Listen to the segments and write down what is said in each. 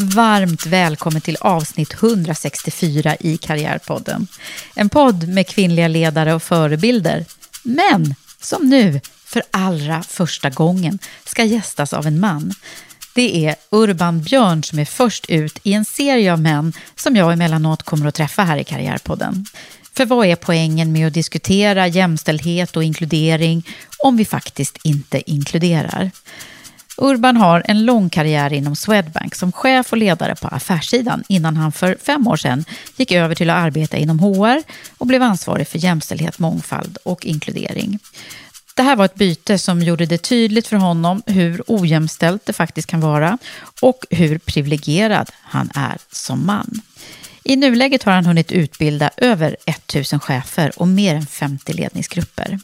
Varmt välkommen till avsnitt 164 i Karriärpodden. En podd med kvinnliga ledare och förebilder. Men som nu, för allra första gången, ska gästas av en man. Det är Urban Björn som är först ut i en serie av män som jag emellanåt kommer att träffa här i Karriärpodden. För vad är poängen med att diskutera jämställdhet och inkludering om vi faktiskt inte inkluderar? Urban har en lång karriär inom Swedbank som chef och ledare på affärssidan innan han för fem år sedan gick över till att arbeta inom HR och blev ansvarig för jämställdhet, mångfald och inkludering. Det här var ett byte som gjorde det tydligt för honom hur ojämställt det faktiskt kan vara och hur privilegierad han är som man. I nuläget har han hunnit utbilda över 1000 chefer och mer än 50 ledningsgrupper.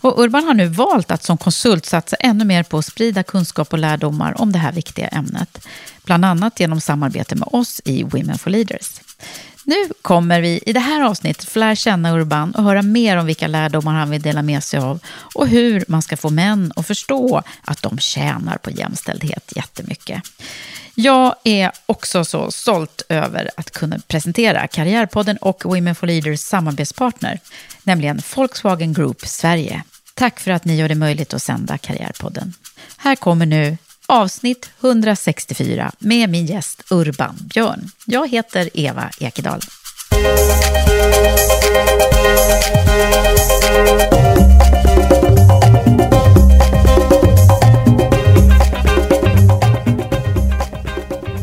Och Urban har nu valt att som konsult satsa ännu mer på att sprida kunskap och lärdomar om det här viktiga ämnet. Bland annat genom samarbete med oss i Women for Leaders. Nu kommer vi i det här avsnittet få lära känna Urban och höra mer om vilka lärdomar han vill dela med sig av och hur man ska få män att förstå att de tjänar på jämställdhet jättemycket. Jag är också så stolt över att kunna presentera Karriärpodden och Women for Leaders samarbetspartner, nämligen Volkswagen Group Sverige. Tack för att ni gör det möjligt att sända Karriärpodden. Här kommer nu avsnitt 164 med min gäst Urban Björn. Jag heter Eva Ekedal.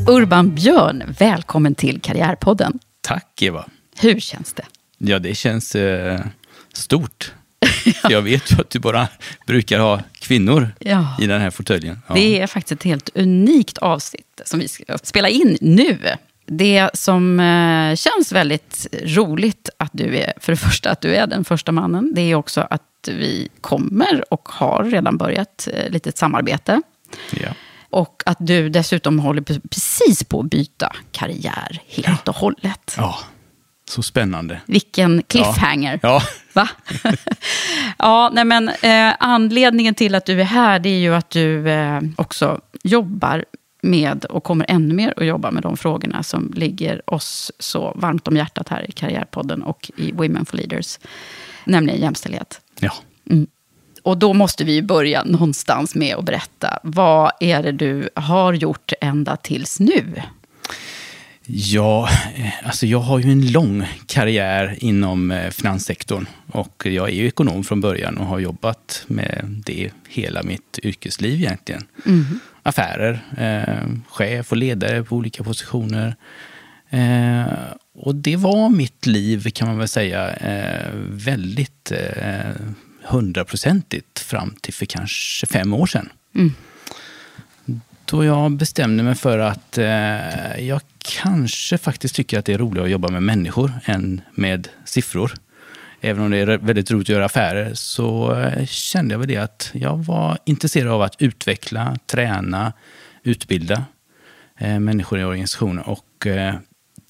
Urban Björn, välkommen till Karriärpodden. Tack Eva. Hur känns det? Ja, det känns eh, stort. För Jag vet ju att du bara brukar ha kvinnor Ja. i den här fåtöljen. Ja. Det är faktiskt ett helt unikt avsnitt som vi ska spela in nu. Det som eh, känns väldigt roligt att du är, för det första att du är den första mannen, det är också att vi kommer och har redan börjat eh, lite ett samarbete. Ja. Och att du dessutom håller precis på att byta karriär helt och hållet. ja, så spännande. Vilken cliffhanger. Ja, Va? ja, nej men eh, anledningen till att du är här, det är ju att du eh, också jobbar med och kommer ännu mer att jobba med de frågorna som ligger oss så varmt om hjärtat här i Karriärpodden och i Women for Leaders, nämligen jämställdhet. ja. Och då måste vi börja någonstans med att berätta, vad är det du har gjort ända tills nu? Ja, eh, alltså jag har ju en lång karriär inom eh, finanssektorn. Och jag är ju ekonom från början och har jobbat med det hela mitt yrkesliv egentligen. Affärer, eh, chef och ledare på olika positioner. Eh, och det var mitt liv kan man väl säga eh, väldigt eh, hundraprocentigt fram till för kanske fem år sedan. Då jag bestämde mig för att eh, jag kanske faktiskt tycker att det är roligare att jobba med människor än med siffror. även om det är väldigt roligt att göra affärer, så eh, kände jag väl det att jag var intresserad av att utveckla, träna, utbilda eh, människor i organisationen. Och eh,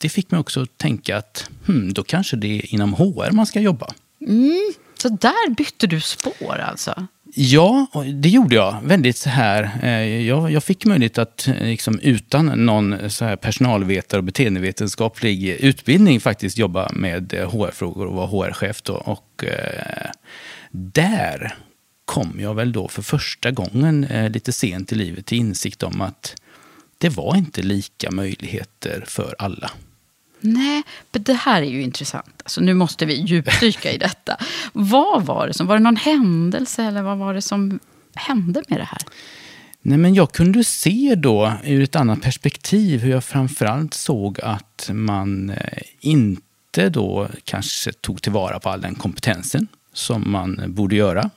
det fick mig också att tänka att hmm, då kanske det är inom HR man ska jobba. Mm, så där bytte du spår alltså? Ja, det gjorde jag. Väldigt så här. Eh, jag, jag fick möjlighet att eh, liksom, utan någon så här personalvetare och beteendevetenskaplig utbildning faktiskt jobba med eh, HR-frågor och vara HR-chef. Då. Och eh, där kom jag väl då för första gången eh, lite sent i livet till insikt om att det var inte lika möjligheter för alla. Nej, men det här är ju intressant. Alltså, nu måste vi djupdyka i detta. Vad var det som, var det någon händelse eller vad var det som hände med det här? Nej, men jag kunde se då ur ett annat perspektiv hur jag framförallt såg att man eh, inte då kanske tog tillvara på all den kompetensen som man borde göra.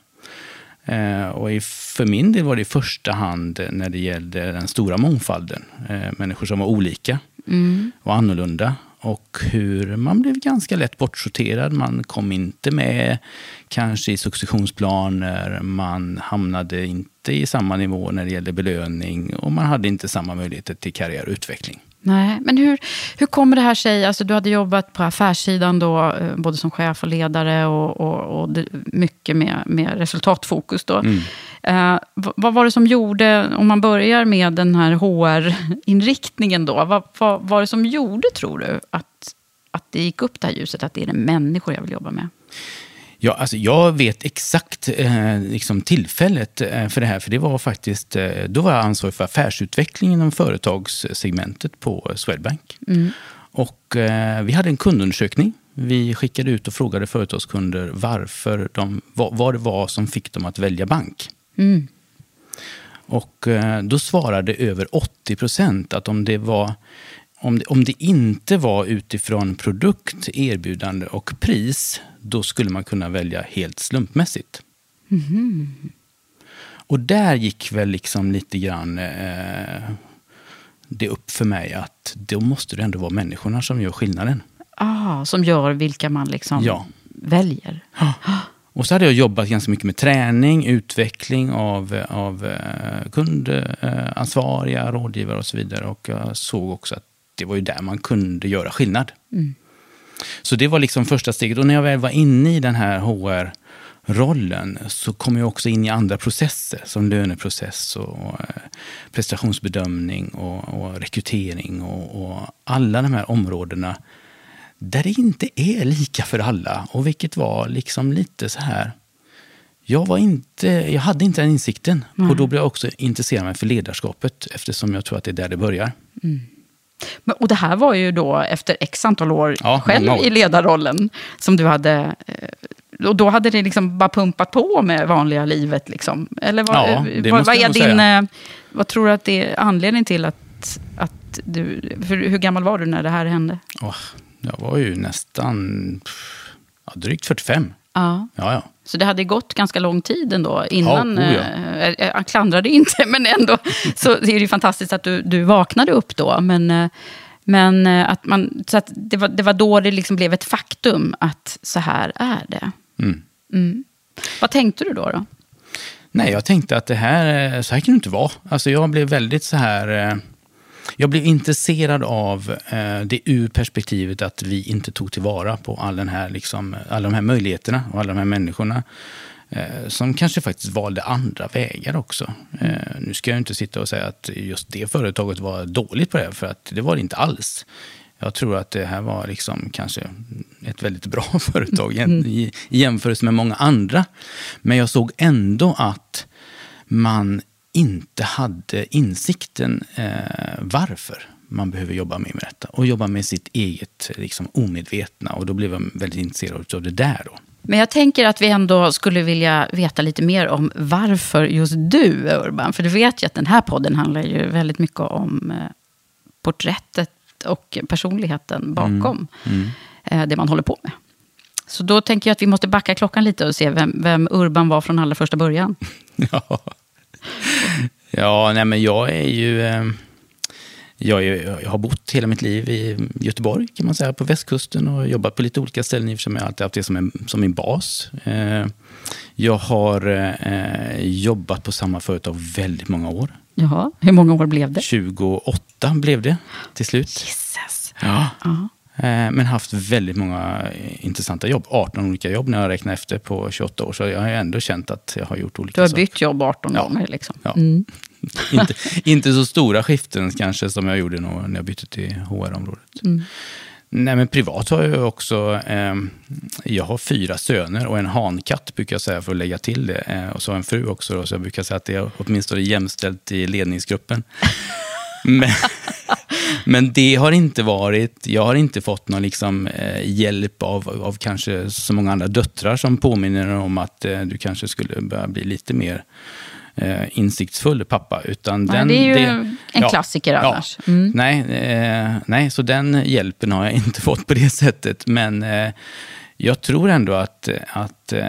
Eh, och för min del var det i första hand när det gällde den stora mångfalden. Eh, människor som var olika mm. och annorlunda och hur man blev ganska lätt bortsorterad. Man kom inte med kanske i successionsplaner, man hamnade inte i samma nivå när det gällde belöning och man hade inte samma möjligheter till karriärutveckling. Nej, men hur, hur kommer det här sig? Alltså, du hade jobbat på affärssidan då, eh, både som chef och ledare och, och, och mycket med, med resultatfokus. Då. Mm. Eh, vad var det som gjorde, om man börjar med den här HR-inriktningen då, vad, vad var det som gjorde, tror du, att, att det gick upp det här ljuset, att det är det människor jag vill jobba med? Ja, alltså jag vet exakt eh, liksom tillfället eh, för det här. För det var faktiskt, eh, då var jag ansvarig för affärsutveckling inom företagssegmentet på Swedbank. Mm. Och eh, vi hade en kundundersökning. Vi skickade ut och frågade företagskunder varför de, vad, vad det var som fick dem att välja bank. Mm. Och eh, då svarade över 80 procent att om det var om det, om det inte var utifrån produkt, erbjudande och pris, då skulle man kunna välja helt slumpmässigt. Mm. Och där gick väl liksom lite grann eh, det upp för mig att då måste det ändå vara människorna som gör skillnaden. Ah, som gör vilka man liksom ja. väljer. Ja. Och så hade jag jobbat ganska mycket med träning, utveckling av, av eh, kundansvariga, rådgivare och så vidare. Och jag såg också att det var ju där man kunde göra skillnad. Mm. Så det var liksom första steget. Och när jag väl var inne i den här HR-rollen så kom jag också in i andra processer som löneprocess och eh, prestationsbedömning och, och rekrytering och, och, alla de här områdena där det inte är lika för alla och vilket var liksom lite så här jag, var inte, jag hade inte den insikten. Mm. Och då blev jag också intresserad mig för ledarskapet eftersom jag tror att det är där det börjar. Mm. Och det här var ju då efter x antal år ja, själv år. i ledarrollen. Som du hade... Eh, och då hade det liksom bara pumpat på med vanliga livet? Liksom. Eller vad, ja, det vad, vad är din... Säga. Eh, vad tror du att det är anledningen till att, att du... För hur gammal var du när det här hände? Oh, jag var ju nästan ja, drygt 45. Ja. Ja, ja. Så det hade gått ganska lång tid ändå innan. Ja, oh ja. eh, jag eh, klandrade inte, men ändå. Så det är ju fantastiskt att du, du vaknade upp då. Men, eh, men eh, att man, så att det, var, det var då det liksom blev ett faktum att så här är det. Mm. Mm. Vad tänkte du då? då? Nej, jag tänkte att det här, så här kan det inte vara. Alltså jag blev väldigt så här jag blev intresserad av eh, det ur perspektivet att vi inte tog tillvara på all den här, liksom, alla de här möjligheterna och alla de här människorna. Eh, som kanske faktiskt valde andra vägar också. Eh, nu ska jag inte sitta och säga att just det företaget var dåligt på det, för att det var det inte alls. Jag tror att det här var liksom kanske ett väldigt bra företag mm. i, i jämförelse med många andra. Men jag såg ändå att man inte hade insikten eh, varför man behöver jobba mer med detta. Och jobba med sitt eget liksom, omedvetna. Och då blev jag väldigt intresserad av det där. Då. Men jag tänker att vi ändå skulle vilja veta lite mer om varför just du, Urban. För du vet ju att den här podden handlar ju väldigt mycket om eh, porträttet och personligheten bakom mm. Mm. Eh, det man håller på med. Så då tänker jag att vi måste backa klockan lite och se vem, vem Urban var från allra första början. ja. Ja, nej men jag är ju... Eh, Jag, är, jag har bott hela mitt liv i Göteborg, kan man säga, på västkusten och jobbat på lite olika ställen i och för sig, men jag har alltid haft det som, en, som min bas. Eh, jag har eh, jobbat på samma företag väldigt många år. Jaha, hur många år blev det? 28 blev det till slut. Jesus. Ja. Ja. Eh, Men haft väldigt många intressanta jobb. 18 olika jobb när jag räknar efter på 28 år. Så jag har ändå känt att jag har gjort olika Du har saker. bytt jobb 18 Ja. gånger liksom. Ja. Mm. inte, inte så stora skiften kanske som jag gjorde när jag bytte till HR-området. Mm. Nej, men privat har jag också, eh, jag har fyra söner och en hankatt brukar jag säga för att lägga till det. Eh, och så har jag en fru också, då, så jag brukar säga att det är åtminstone jämställt i ledningsgruppen. men, men det har inte varit, jag har inte fått någon liksom, eh, hjälp av, av kanske så många andra döttrar som påminner om att eh, du kanske skulle börja bli lite mer eh, insiktsfull pappa. Utan Nej, den, det är ju en klassiker annars. Mm. Nej, eh, nej, så den hjälpen har jag inte fått på det sättet. Men eh, jag tror ändå att, att eh,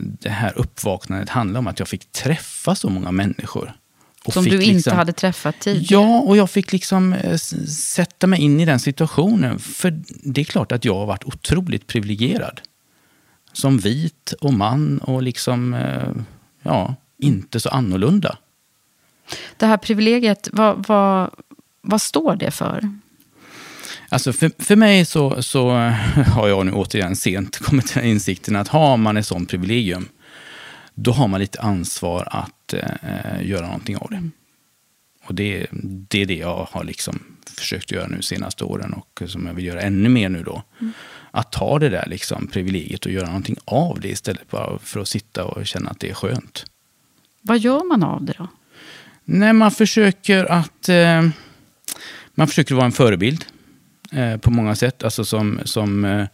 det här uppvaknandet handlar om att jag fick träffa så många människor. Som du inte liksom- hade träffat tidigare. Ja, och jag fick liksom eh, sätta mig in i den situationen. För det är klart att jag har varit otroligt privilegierad. Som vit och man och liksom, eh, ja, inte så annorlunda. Det här privilegiet, vad, vad, vad står det för? Alltså för, för mig så, så har jag nu återigen sent kommit till insikten att har man ett sånt privilegium, då har man lite ansvar att eh, göra någonting av det. Och det, det är det jag har liksom försökt göra nu senaste åren och som jag vill göra ännu mer nu då. Att ta det där liksom privilegiet och göra någonting av det istället bara för att sitta och känna att det är skönt. Vad gör man av det då? Nej, man försöker att eh, man försöker vara en förebild eh, på många sätt. Alltså som, som, eh,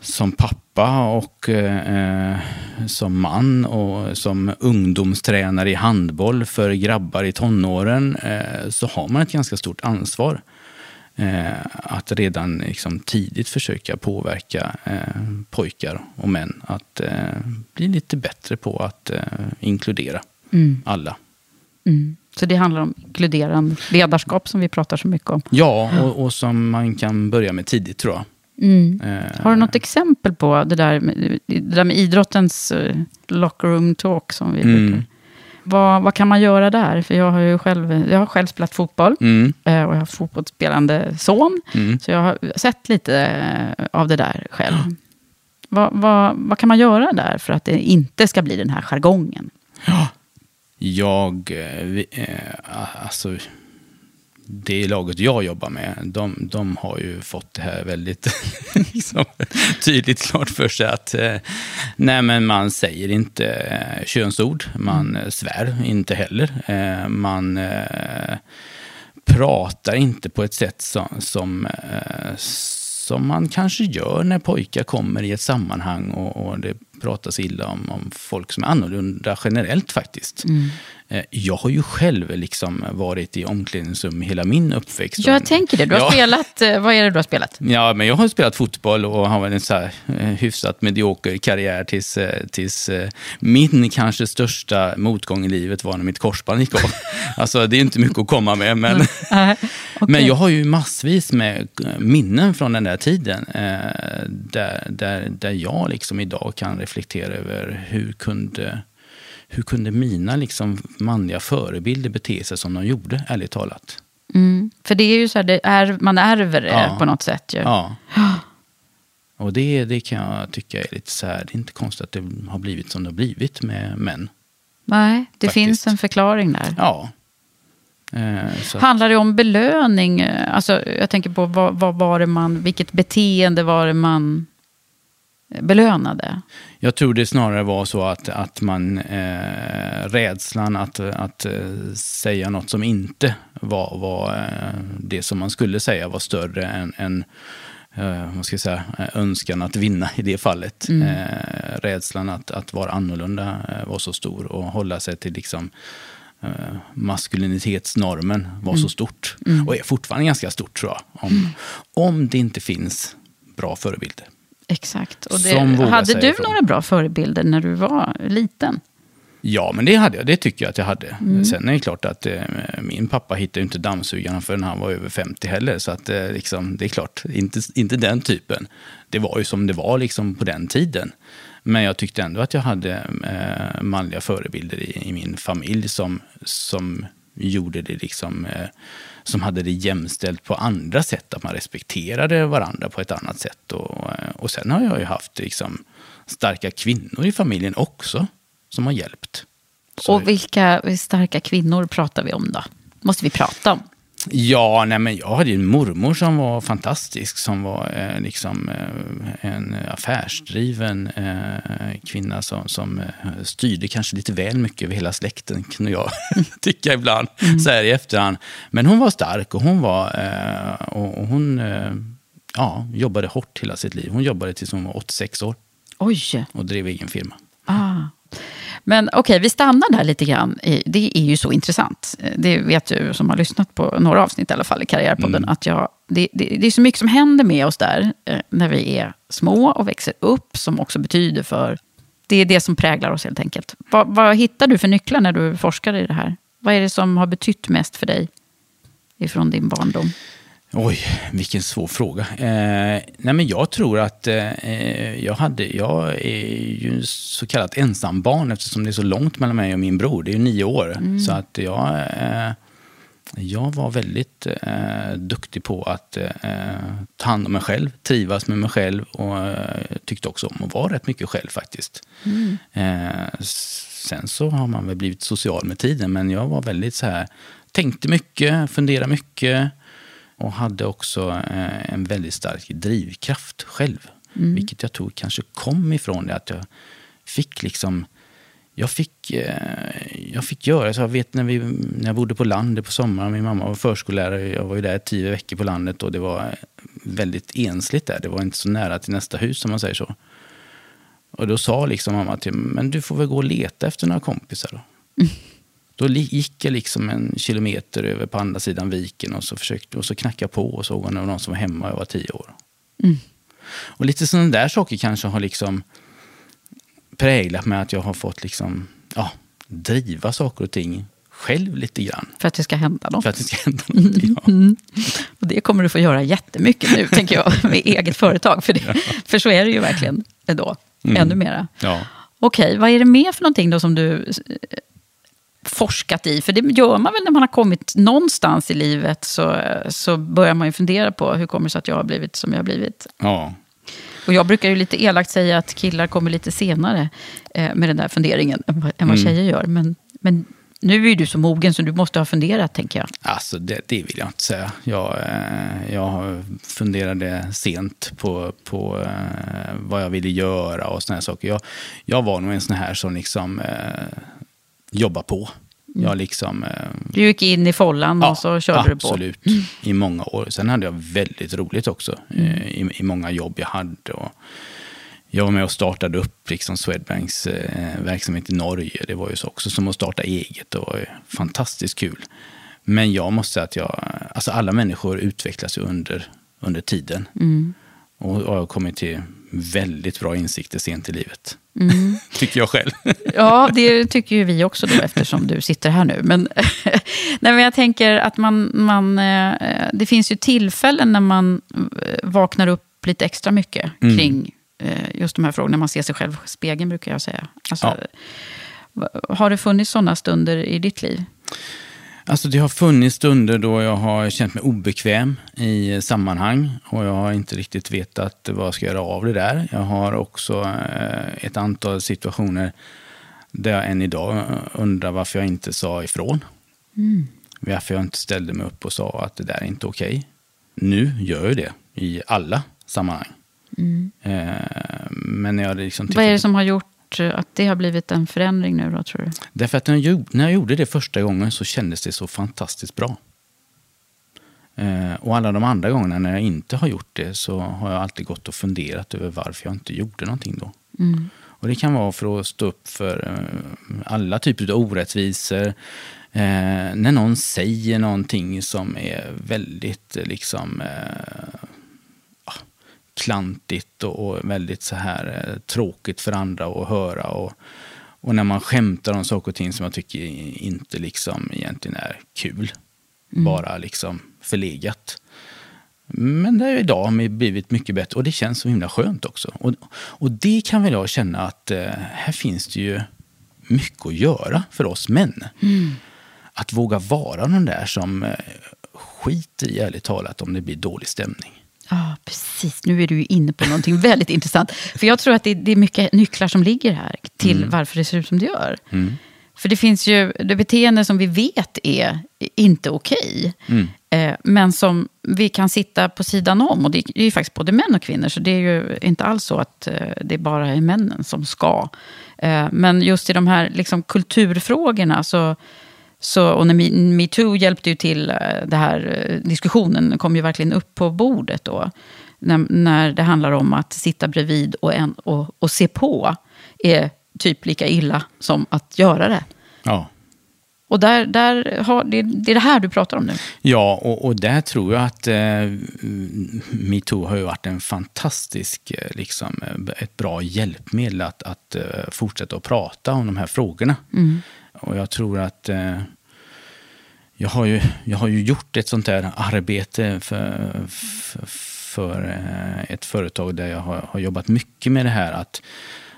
som pappa och eh, som man och som ungdomstränare i handboll för grabbar i tonåren eh, så har man ett ganska stort ansvar. Eh, att redan liksom tidigt försöka påverka eh, pojkar och män att eh, bli lite bättre på att eh, inkludera alla. Mm. Så det handlar om inkluderande ledarskap som vi pratar så mycket om. Ja, och, och som man kan börja med tidigt tror jag. Eh, Har du något exempel på det där med, det där med idrottens uh, locker room talk som vi Mm. brukar... Vad, vad kan man göra där? För jag har ju själv, jag har själv spelat fotboll. Mm, eh, Och jag har fotbollsspelande son. mm. Så jag har sett lite eh, av det där själv. Vad, vad, vad kan man göra där för att det inte ska bli den här jargongen? Jag, eh, vi- eh, alltså, det laget jag jobbar med, de, de har ju fått det här väldigt liksom, tydligt klart för sig att eh, nej, men man säger inte eh, könsord, man eh, svär inte heller. Man pratar inte på ett sätt som, som, som man kanske gör när pojkar kommer i ett sammanhang och, och det pratas illa om, om folk som är annorlunda generellt faktiskt. Eh, Jag har ju själv liksom varit i omklädningsrum hela min uppväxt. Jag tänker det. Du har Ja. spelat, eh, vad är det du har spelat? Ja, men jag har spelat fotboll och har en så här eh, hyfsat medioker karriär tills, eh, tills eh, min kanske största motgång i livet var när mitt korsband gick av. alltså det är inte mycket att komma med, men, Nej, okej. men jag har ju massvis med eh, minnen från den där tiden eh, där, där, där jag liksom idag kan reflektera över hur kunde, hur kunde mina liksom manliga förebilder bete sig som de gjorde, ärligt talat. Mm. För det är ju så här, är, man ärver det Ja. på något sätt. Ju. Ja. Och det, det kan jag tycka är lite så här, det är inte konstigt att det har blivit som det har blivit med män. Nej, det Faktiskt. finns en förklaring där. Ja. Eh, Handlar det om belöning? Alltså, jag tänker på vad, vad var det man, vilket beteende var det man belönade? jag tror det snarare var så att, att man, eh, rädslan att, att eh, säga något som inte var, var eh, det som man skulle säga var större än, än eh, vad ska jag säga, eh, önskan att vinna i det fallet. Eh, rädslan att, att vara annorlunda var så stor och hålla sig till liksom, eh, maskulinitetsnormen var så stort. Och är fortfarande ganska stort tror jag. Om, om det inte finns bra förebilder. Exakt. Och det, hade du ifrån. några bra förebilder när du var liten? Ja, men det hade jag. Det tycker jag att jag hade. Mm. Sen är det klart att eh, min pappa hittade inte dammsugarna förrän han var över 50 heller. Så att, eh, liksom, det är klart, inte, inte den typen. Det var ju som det var liksom, på den tiden. Men jag tyckte ändå att jag hade eh, manliga förebilder i, i, min familj som, som gjorde det liksom, eh, som hade det jämställt på andra sätt. Att man respekterade varandra på ett annat sätt. Och, eh, och sen har jag ju haft liksom, starka kvinnor i familjen också som har hjälpt. Så. Och vilka starka kvinnor pratar vi om då? måste vi prata om. Ja, nej men jag hade ju en mormor som var fantastisk. Som var eh, liksom eh, en affärsdriven eh, kvinna som, som eh, styrde kanske lite väl mycket över hela släkten, kunde jag tycka ibland, mm. så här i efterhand. Men hon var stark och hon var, eh, och, och, hon eh, ja, jobbade hårt hela sitt liv. Hon jobbade tills hon var 86 år. Oj! Och drev egen firma. Ah. Men okej, okay, vi stannar där lite grann. Det är ju så intressant. Det vet du som har lyssnat på några avsnitt i alla fall i Karriärpodden. Mm. Att jag, det, det, det, är så mycket som händer med oss där eh, när vi är små och växer upp. Som också betyder för... Det är det som präglar oss helt enkelt. Vad, vad hittar du för nycklar när du forskar i det här? Vad är det som har betytt mest för dig ifrån din barndom? Oj, vilken svår fråga. Eh, nej men jag tror att eh, jag, hade, jag är ju så kallat ensambarn eftersom det är så långt mellan mig och min bror. Det är ju nio år. Mm. Så att jag, eh, jag var väldigt eh, duktig på att eh, ta hand om mig själv, trivas med mig själv och eh, tyckte också om att vara rätt mycket själv faktiskt. Mm. sen så har man väl blivit social med tiden, men jag var väldigt så här, tänkte mycket, funderade mycket och hade också eh, en väldigt stark drivkraft själv. Mm. Vilket jag tror kanske kom ifrån det att jag fick liksom jag fick, eh, jag fick göra så. Jag vet när, vi, när jag bodde på landet på sommaren. Min mamma var förskollärare. Jag var ju där tio veckor på landet och det var väldigt ensligt där. Det var inte så nära till nästa hus om man säger så. Och då sa liksom mamma till mig, men du får väl gå och leta efter några kompisar då. Mm. Då gick jag liksom en kilometer över på andra sidan viken och så, försökte, och så knackade jag på och såg om det var någon som var hemma och jag var tio år. Mm. Och lite sådana där saker kanske har liksom präglat mig att jag har fått liksom, ja, driva saker och ting själv lite grann. För att det ska hända något. För att det ska hända något, ja. Mm. Och det kommer du få göra jättemycket nu, tänker jag, med eget företag. För, det, ja. för så är det ju verkligen då, mm. ännu mera. Ja. Okej, vad är det mer för någonting då som du forskat i. För det gör man väl när man har kommit någonstans i livet. Så, så börjar man ju fundera på hur kommer det sig att jag har blivit som jag har blivit. Ja. Och jag brukar ju lite elakt säga att killar kommer lite senare eh, med den där funderingen än, vad mm. tjejer gör. Men, men nu är du så mogen så du måste ha funderat, tänker jag. Alltså, det, det vill jag inte säga. Jag, eh, jag funderade sent på, på eh, vad jag ville göra och såna saker. Jag, jag var nog en sån här som liksom eh, jobba på. Mm. Jag liksom, eh, du gick in i follan ja, och så körde absolut, du på? Absolut, mm. i många år. Sen hade jag väldigt roligt också mm. eh, i, i, många jobb jag hade. Och jag var med och startade upp liksom Swedbanks eh, verksamhet i Norge. Det var ju så också som att starta eget. Det var fantastiskt kul. Men jag måste säga att jag, alltså alla människor utvecklas under, under tiden. Mm. Och, har kommit till väldigt bra insikter sent i livet. Mm. tycker jag själv. ja, det tycker ju vi också då, eftersom du sitter här nu. Men, nej, men jag tänker att man, man, eh, det finns ju tillfällen när man eh, vaknar upp lite extra mycket mm. kring eh, just de här frågorna. Man ser sig själv i spegeln, brukar jag säga. Alltså, ja. Har det funnits sådana stunder i ditt liv? Alltså det har funnits stunder då jag har känt mig obekväm i sammanhang och jag har inte riktigt vetat vad jag ska göra av det där. Jag har också eh, ett antal situationer där jag än idag undrar varför jag inte sa ifrån. Mm. Varför jag inte ställde mig upp och sa att det där är inte okej. Okay. Nu gör jag det i alla sammanhang. Mm. Eh, men jag liksom Vad är det som har gjort att det har blivit en förändring nu då, tror du? Därför att när jag, gjorde det första gången så kändes det så fantastiskt bra. Eh, och alla de andra gångerna när jag inte har gjort det så har jag alltid gått och funderat över varför jag inte gjorde någonting då. Mm. Och det kan vara för att stå upp för eh, alla typer av orättvisor. Eh, när någon säger någonting som är väldigt liksom eh, klantigt och, väldigt så här eh, tråkigt för andra att höra. Och, Och när man skämtar om saker och ting som jag tycker inte liksom egentligen är kul. Mm. Bara liksom förlegat. Men det är idag har blivit mycket bättre och det känns så himla skönt också. Och, och det kan väl jag känna att eh, här finns det ju mycket att göra för oss män. Mm. Att våga vara den där som eh, skiter i, ärligt talat, om det blir dålig stämning. Ja, precis. Nu är du inne på någonting väldigt intressant. För jag tror att det, det, är mycket nycklar som ligger här till mm. varför det ser ut som det gör. Mm. För det finns ju det beteende som vi vet är inte okej. Mm. Eh, men som vi kan sitta på sidan om. Och det är ju faktiskt både män och kvinnor. Så det är ju inte alls så att eh, det bara är männen som ska. Eh, men just i de här liksom, kulturfrågorna så så, och när metoo hjälpte ju till, eh, det här eh, diskussionen kom ju verkligen upp på bordet då. När, när det handlar om att sitta bredvid och, en, och, och se på är typ lika illa som att göra det. Ja. Och där, där har, det, det är det här du pratar om nu? Ja, och, och där tror jag att eh, metoo har ju varit en fantastisk, eh, liksom, ett bra hjälpmedel att, att fortsätta att prata om de här frågorna. Mm. Och jag tror att eh, jag, har ju, jag har ju gjort ett sånt här arbete för, för, för eh, ett företag där jag har, har, jobbat mycket med det här att,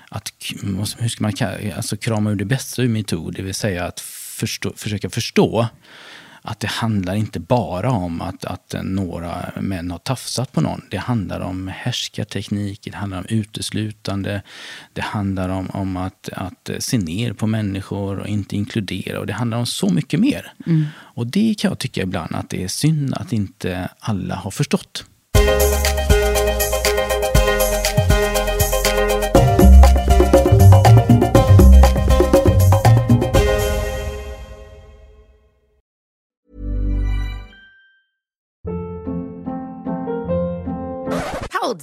att hur ska man alltså krama ur det bästa ur metoo, det vill säga att förstå, försöka förstå att det handlar inte bara om att, att några män har tafsat på någon. Det handlar om härskarteknik, det handlar om uteslutande, det handlar om, om att, att se ner på människor och inte inkludera. Och det handlar om så mycket mer. Mm. Och det kan jag tycka ibland att det är synd att inte alla har förstått.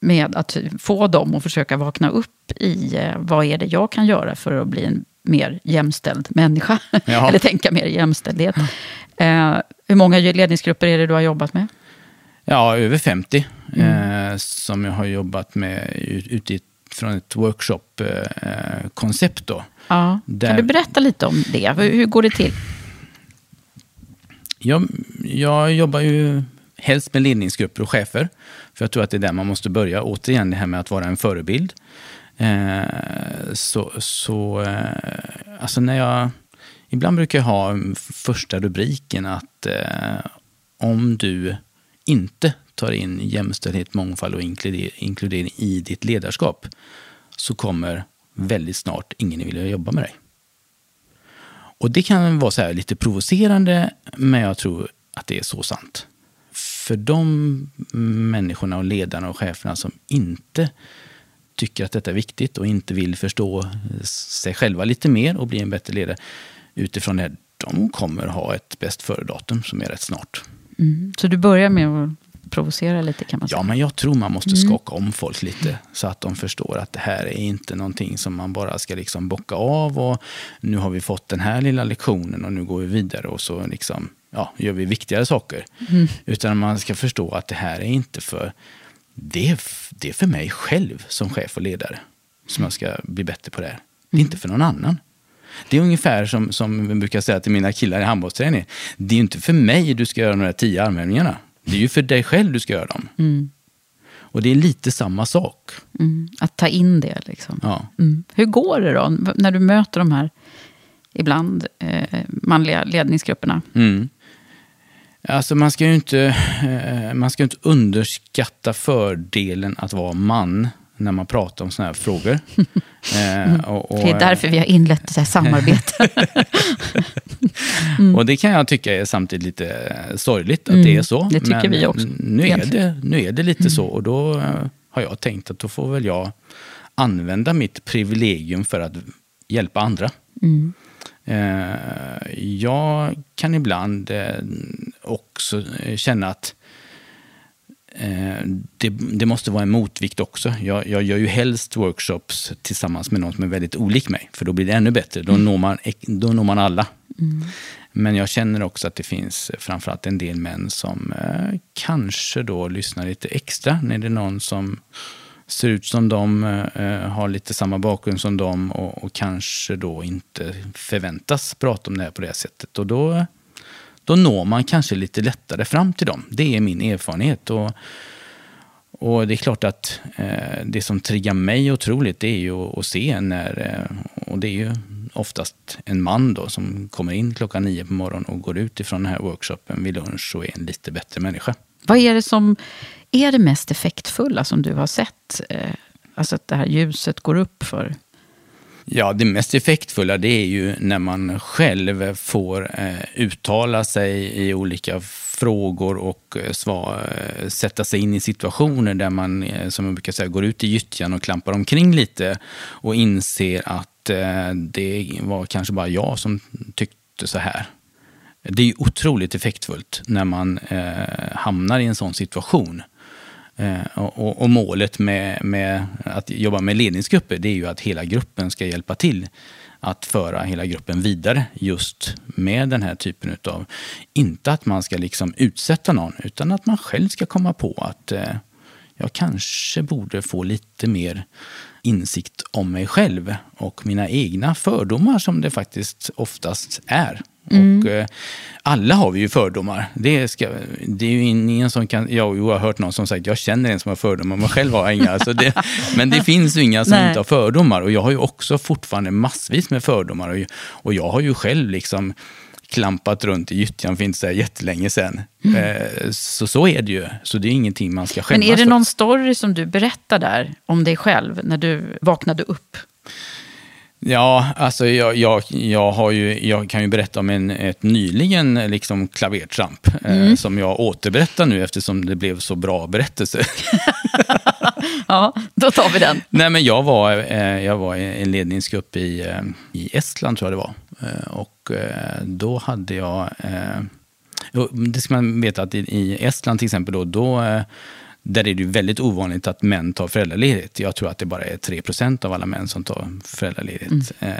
med att få dem att försöka vakna upp i eh, vad är det jag kan göra för att bli en mer jämställd människa. Ja. Eller tänka mer jämställdhet. Eh, hur många ledningsgrupper är det du har jobbat med? Ja, över 50. Mm. Eh, som jag har jobbat med ute i från ett workshop-koncept. då. Ja. Där- Kan du berätta lite om det? Hur, hur går det till? Jag, jag jobbar ju helst med ledningsgrupper och chefer. För jag tror att det är där man måste börja. Återigen det här med att vara en förebild. Eh, så, så eh, alltså när jag... Ibland brukar jag ha första rubriken att eh, om du inte tar in jämställdhet, mångfald och inkludering i ditt ledarskap så kommer väldigt snart ingen vilja jobba med dig. Och det kan vara så här lite provocerande, men jag tror att det är så sant. För de människorna och ledarna och cheferna som inte tycker att detta är viktigt och inte vill förstå sig själva lite mer och bli en bättre ledare utifrån det, de kommer ha ett bäst före-datum som är rätt snart. Mm. Så du börjar med att provocera lite kan man säga? Ja, men jag tror man måste skaka om folk lite så att de förstår att det här är inte någonting som man bara ska liksom bocka av och nu har vi fått den här lilla lektionen och nu går vi vidare och så liksom, ja, gör vi viktigare saker. Utan man ska förstå att det här är inte för, det är, det är för mig själv som chef och ledare som jag ska bli bättre på det här. Det är inte för någon annan. Det är ungefär som, som jag brukar säga till mina killar i handbollsträning. Det är inte för mig du ska göra de här tio armhävningarna. Det är ju för dig själv du ska göra dem. Och det är lite samma sak. Mm. Att ta in det liksom. Ja. Mm. Hur går det då när du möter de här ibland eh, manliga ledningsgrupperna? Mm. Alltså man ska ju inte, eh, man ska inte underskatta fördelen att vara man när man pratar om sådana här frågor. Eh, och, och, Det är därför vi har inlett det här samarbetet. Och det kan jag tycka är samtidigt lite sorgligt att det är så. Mm. det tycker Men vi också, Nu är. Mm. det, nu är det lite så och då eh, har jag tänkt att då får väl jag använda mitt privilegium för att hjälpa andra. Mm. Eh, jag kan ibland eh, också eh, känna att det, det måste vara en motvikt också. Jag, jag gör ju helst workshops tillsammans med någon som är väldigt olik mig, för då blir det ännu bättre. Då, når, man, då når man alla. Men jag känner också att det finns framförallt en del män som eh, kanske då lyssnar lite extra när det är någon som ser ut som de, eh, eh, har lite samma bakgrund som de och, och kanske då inte förväntas prata om det här på det här sättet. Och då, då når man kanske lite lättare fram till dem. Det är min erfarenhet. Och, och det är klart att eh, det som triggar mig otroligt det är ju att, att se när, eh, och det är ju oftast en man då som kommer in klockan nio på morgonen och går ut ifrån den här workshopen vid lunch och är en lite bättre människa. Vad är det som är det mest effektfulla som du har sett? Eh, alltså att det här ljuset går upp för? Ja, det mest effektfulla det är ju när man själv får eh, uttala sig i olika frågor och eh, svar, eh, sätta sig in i situationer där man, som jag brukar säga, går ut i gyttjan och klampar omkring lite och inser att eh, det var kanske bara jag som tyckte så här. Det är otroligt effektfullt när man eh, hamnar i en sån situation. Eh, och, och, målet med, med att jobba med ledningsgrupper det är ju att hela gruppen ska hjälpa till att föra hela gruppen vidare just med den här typen av, inte att man ska liksom utsätta någon, utan att man själv ska komma på att eh, jag kanske borde få lite mer insikt om mig själv och mina egna fördomar som det faktiskt oftast är. Och, eh, alla har vi ju fördomar. Det, ska, det är ju ingen som kan... Jag, jag har hört någon som sagt jag känner en som har fördomar, men själv har jag inga. Så det, men det finns ju inga som Nej. inte har fördomar. Och jag har ju också fortfarande massvis med fördomar. Och, och jag har ju själv liksom klampat runt i gyttjan för inte så jättelänge sedan. Eh, så så är det ju. Så det är ingenting man ska skämmas Men är det för. någon story som du berättar där om dig själv när du vaknade upp? Ja, alltså jag, jag, jag, har ju, jag kan ju berätta om en, ett nyligen liksom klavertramp eh, som jag återberättar nu eftersom det blev så bra berättelse. Ja, då tar vi den. Nej, men jag var, eh, jag var i en ledningsgrupp i, eh, i Estland, tror jag det var. Eh, och eh, då hade jag... Eh, det ska man veta att i, i Estland till exempel, då, då, eh, där är det ju väldigt ovanligt att män tar föräldraledighet. Jag tror att det bara är 3% av alla män som tar föräldraledighet. Eh,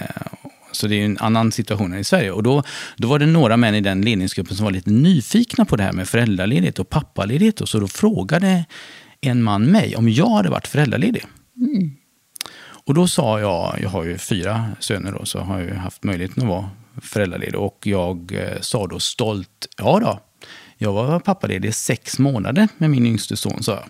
så det är ju en annan situation än i Sverige. Och då, då var det några män i den ledningsgruppen som var lite nyfikna på det här med föräldraledighet och pappaledighet. Och så då frågade en man mig om jag hade varit föräldraledig. Och då sa jag, jag har ju fyra söner då, så har jag haft möjligheten att vara föräldraledig. Och jag eh, sa då stolt, ja då, jag var pappaledig sex månader med min yngste son, sa jag.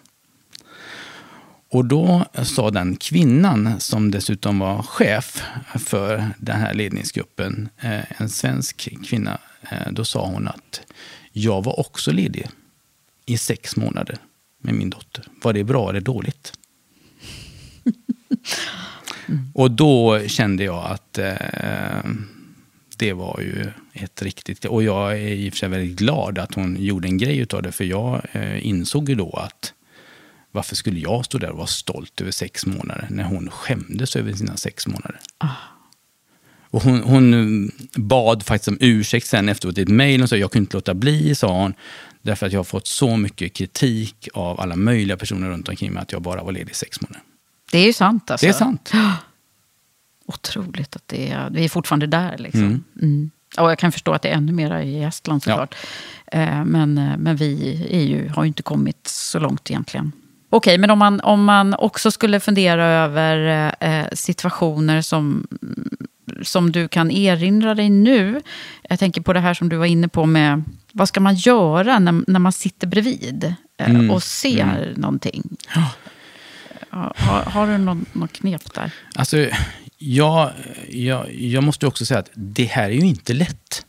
Och då sa den kvinnan, som dessutom var chef för den här ledningsgruppen, eh, en svensk kvinna, eh, då sa hon att jag var också ledig i sex månader med min dotter. Var det bra eller dåligt? Mm. Och då kände jag att eh, det var ju ett riktigt... Och jag är i och för sig väldigt glad att hon gjorde en grej av det, för jag eh, insåg ju då att varför skulle jag stå där och vara stolt över sex månader när hon skämdes över sina sex månader? Ah. Och hon, hon, bad faktiskt om ursäkt sen efteråt i ett mejl och sa jag kunde inte låta bli, sa hon. Därför att jag har fått så mycket kritik av alla möjliga personer runt omkring mig att jag bara var ledig i sex månader. Det är ju sant alltså. Det är sant. Otroligt att det är, vi är fortfarande där. Liksom. Mm. Mm. Och jag kan förstå att det är ännu mer i Estland såklart. Ja. Eh, men, eh, men vi är ju, har ju inte kommit så långt egentligen. Okej, men om man, om man också skulle fundera över eh, situationer som, som du kan erinra dig nu. Jag tänker på det här som du var inne på med vad ska man göra när, när man sitter bredvid eh, mm. och ser mm. någonting? Ja. Har, har, du någon, någon knep där? Alltså, jag, jag, jag måste också säga att det här är ju inte lätt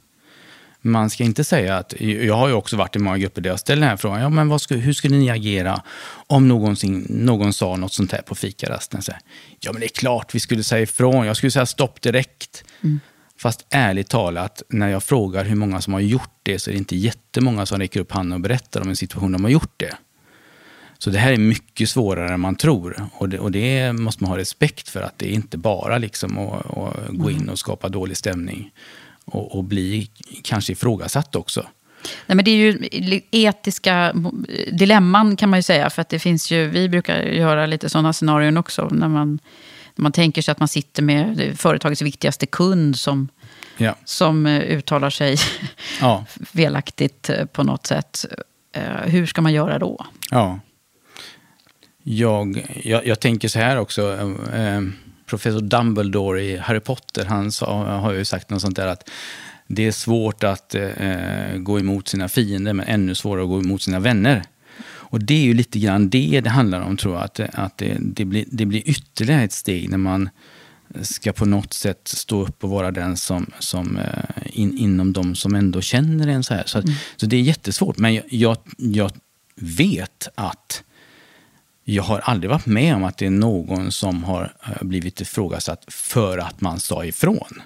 man ska inte säga att, jag har ju också varit i många grupper där jag ställer den här frågan, ja, men skulle, hur skulle ni agera om någonsin, någon sa något sånt här på fikarasten? Så ja men det är klart vi skulle säga ifrån, jag skulle säga stopp direkt. Mm. Fast ärligt talat, när jag frågar hur många som har gjort det så är det inte jättemånga som räcker upp handen och berättar om en situation de har gjort det. Så det här är mycket svårare än man tror. Och det, och det måste man ha respekt för, att det är inte bara liksom att, att gå in och skapa dålig stämning och, och bli kanske ifrågasatt också. Nej, men det är ju etiska dilemman kan man ju säga. För att det finns ju, vi brukar göra lite sådana scenarion också. När man, när man tänker sig att man sitter med företagets viktigaste kund som, ja. som eh, uttalar sig ja. felaktigt eh, på något sätt. Eh, hur ska man göra då? Ja. Jag, jag, jag tänker så här också. Eh, professor Dumbledore i Harry Potter, han sa, har ju sagt något sånt där att det är svårt att eh, gå emot sina fiender, men ännu svårare att gå emot sina vänner. Och det är ju lite grann det det handlar om, tror jag. Att, att det, det, blir, det blir ytterligare ett steg när man ska på något sätt stå upp och vara den som, som eh, in, inom de som ändå känner en så här. Så, mm. så det är jättesvårt. Men jag, jag, jag vet att jag har aldrig varit med om att det är någon som har eh, blivit ifrågasatt för att man sa ifrån.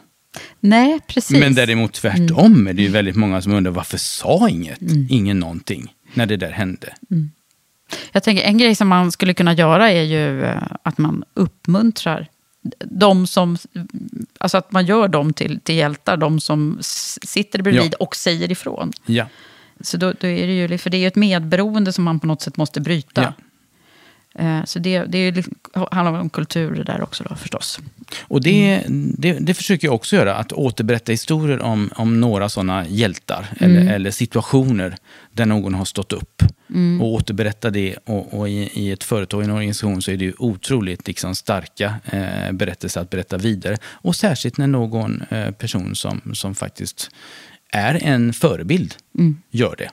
Nej, precis. Men däremot tvärtom mm. är det ju väldigt många som undrar varför sa inget, mm. ingen någonting, när det där hände. Mm. Jag tänker en grej som man skulle kunna göra är ju eh, att man uppmuntrar de som, alltså att man gör dem till, till hjältar, de som sitter bredvid ja. och säger ifrån. Ja. Så då, då, är det ju, för det är ju ett medberoende som man på något sätt måste bryta. Ja. Eh, så det, det liksom, handlar om kultur där också då, förstås. Och det, det, det, försöker jag också göra, att återberätta historier om, om några sådana hjältar mm. eller, eller, situationer där någon har stått upp. Mm. Och återberätta det. Och, och i, i, ett företag, i en organisation, så är det ju otroligt liksom, starka eh, berättelser att berätta vidare. Och särskilt när någon eh, person som, som faktiskt är en förebild mm. gör det.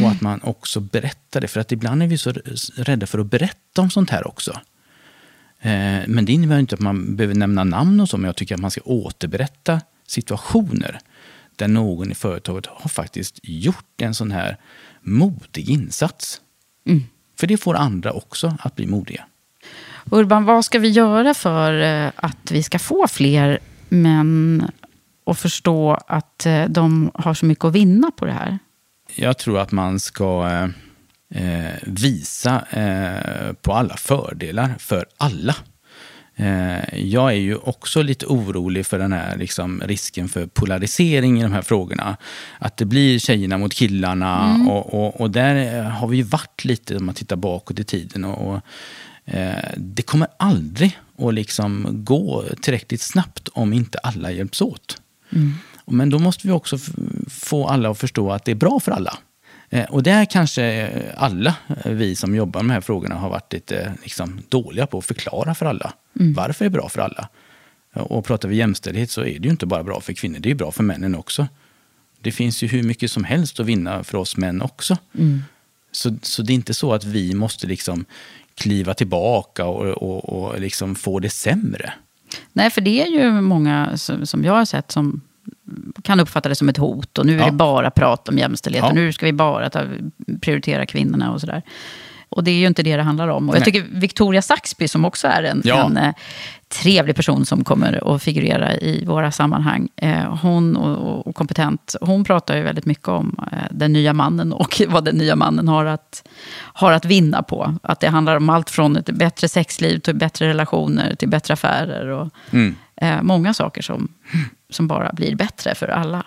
Och att man också berättar det. För att ibland är vi så rädda för att berätta om sånt här också. Eh, men det innebär inte att man behöver nämna namn och så, men jag tycker att man ska återberätta situationer där någon i företaget har faktiskt gjort en sån här modig insats. Mm. För det får andra också att bli modiga. Urban, vad ska vi göra för eh, att vi ska få fler män att förstå att eh, de har så mycket att vinna på det här? Jag tror att man ska eh, visa eh, på alla fördelar för alla. Eh, jag är ju också lite orolig för den här liksom, risken för polarisering i de här frågorna. Att det blir tjejerna mot killarna. Mm. Och, och, och, där har vi ju varit lite, om man tittar bakåt i tiden. Och, och eh, det kommer aldrig att liksom gå tillräckligt snabbt om inte alla hjälps åt. Mm. Men då måste vi också få alla att förstå att det är bra för alla. Eh, och där kanske alla vi som jobbar med de här frågorna har varit lite liksom, dåliga på att förklara för alla varför det är bra för alla. Och pratar vi jämställdhet så är det ju inte bara bra för kvinnor, det är bra för männen också. Det finns ju hur mycket som helst att vinna för oss män också. Så, så det är inte så att vi måste liksom kliva tillbaka och, och, och liksom få det sämre. Nej, för det är ju många som jag har sett som kan uppfatta det som ett hot. Och nu är Ja. det bara prat om jämställdhet. Ja. Och nu ska vi bara ta, prioritera kvinnorna och sådär. Och det är ju inte det det handlar om. Och jag tycker Victoria Saxby, som också är en, Ja. en eh, trevlig person som kommer att figurera i våra sammanhang. Eh, hon och, och kompetent. Hon pratar ju väldigt mycket om eh, den nya mannen och vad den nya mannen har att, har att vinna på. Att det handlar om allt från ett bättre sexliv till bättre relationer till bättre affärer. Och, eh, många saker som, som bara blir bättre för alla.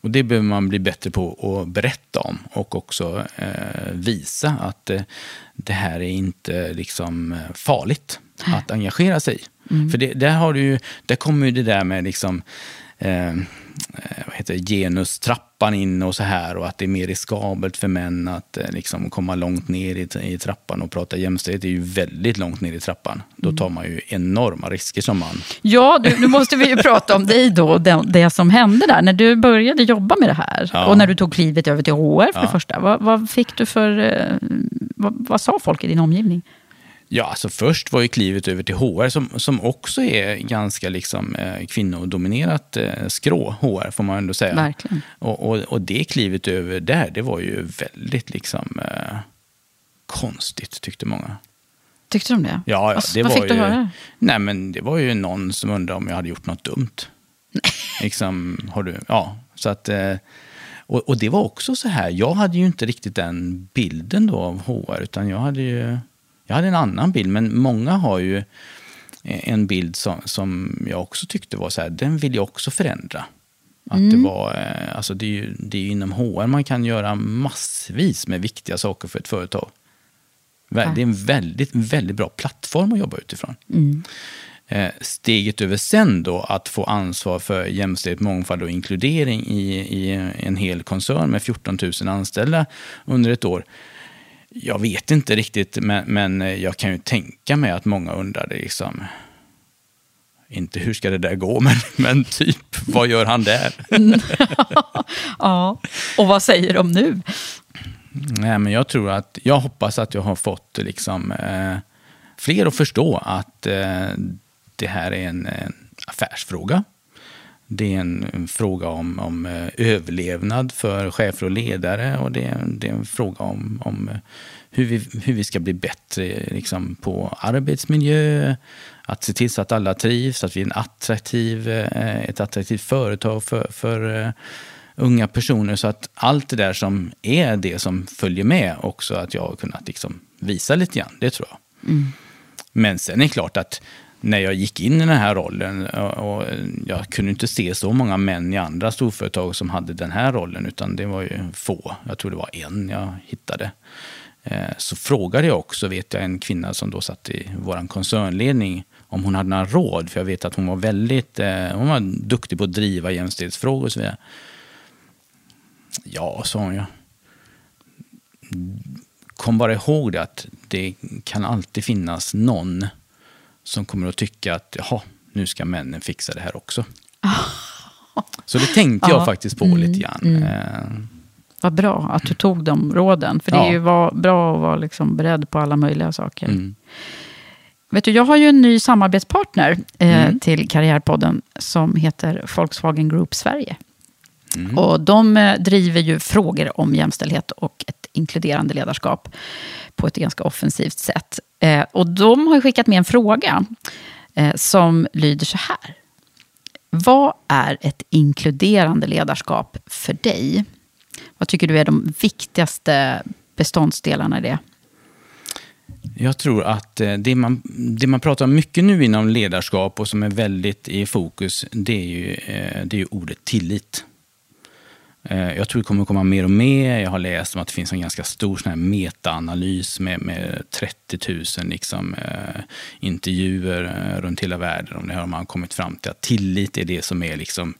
Och det behöver man bli bättre på att berätta om och också eh, visa att eh, det här är inte liksom eh, farligt att engagera sig i. För det, där, har du ju, där kommer ju det där med liksom, eh, eh, vad heter det, genustrappan in och så här och att det är mer riskabelt för män att eh, liksom komma långt ner i, i trappan och prata jämställdhet. Det är ju väldigt långt ner i trappan. Då tar man ju enorma risker som man. Ja, du, nu måste vi ju prata om dig då, det, det som hände där. När du började jobba med det här Ja. och när du tog klivet över till HR för det Ja. första. Vad, vad fick du för... eh, Vad, vad sa folk i din omgivning? Ja, alltså först var ju klivet över till HR som, som också är ganska liksom, eh, kvinnodominerat eh, skrå, HR får man ändå säga. Verkligen. Och, och, och det klivet över där, det var ju väldigt liksom, eh, konstigt tyckte många. Tyckte de det? Ja, ja vad, det vad var fick ju, du höra? Nej, men det var ju någon som undrade om jag hade gjort något dumt. liksom, har du, ja, så att, eh, och, och det var också så här, jag hade ju inte riktigt den bilden då av HR, utan jag hade ju jag hade en annan bild, men många har ju en bild som, som jag också tyckte var så här, den vill jag också förändra. Att det var, eh, alltså det är ju det är ju inom HR man kan göra massvis med viktiga saker för ett företag. Det är en väldigt, väldigt bra plattform att jobba utifrån. Eh, Steget över sen då, att få ansvar för jämställdhet, mångfald och inkludering i, i en hel koncern med 14 000 anställda under ett år. Jag vet inte riktigt, men, men jag kan ju tänka mig att många undrade liksom, inte hur ska det där gå, men, men typ, vad gör han där? Ja, och vad säger de nu? Nej, men jag tror att, jag hoppas att jag har fått liksom, eh, fler att förstå att eh, det här är en, en affärsfråga. Det är en, en fråga om, om eh, överlevnad för chefer och ledare och det är, det är en fråga om, om eh, hur, vi, hur vi ska bli bättre liksom, på arbetsmiljö, att se till så att alla trivs, att vi är en attraktiv, eh, ett attraktivt företag för, för unga personer. Så att allt det där som är det som följer med också, att jag har kunnat liksom visa lite grann, det tror jag. Men sen är det klart att när jag gick in i den här rollen och jag kunde inte se så många män i andra storföretag som hade den här rollen, utan det var ju få. Jag tror det var en jag hittade. Eh, så frågade jag också, vet jag, en kvinna som då satt i vår koncernledning om hon hade några råd, för jag vet att hon var väldigt eh, hon var duktig på att driva jämställdhetsfrågor och så vidare. Ja, sa hon ja. Kom bara ihåg det att det kan alltid finnas någon som kommer att tycka att jaha, nu ska männen fixa det här också. Så det tänkte jag Ja. faktiskt på lite grann. Eh, Vad bra att du tog de råden. För det är ju va- bra att vara liksom beredd på alla möjliga saker. Mm. Vet du, jag har ju en ny samarbetspartner eh, Mm. till Karriärpodden som heter Volkswagen Group Sverige. Mm. Och de eh, driver ju frågor om jämställdhet och ett inkluderande ledarskap på ett ganska offensivt sätt. Eh, och de har skickat med en fråga eh, som lyder så här. Vad är ett inkluderande ledarskap för dig? Vad tycker du är de viktigaste beståndsdelarna i det? Jag tror att det man, det man pratar mycket nu inom ledarskap och som är väldigt i fokus, det är ju, det är ju ordet tillit. Eh, jag tror det kommer komma mer och mer. Jag har läst om att det finns en ganska stor sån här metaanalys med, med 30 000 liksom, eh, intervjuer eh, runt hela världen. Om det har man kommit fram till att tillit är det som är liksom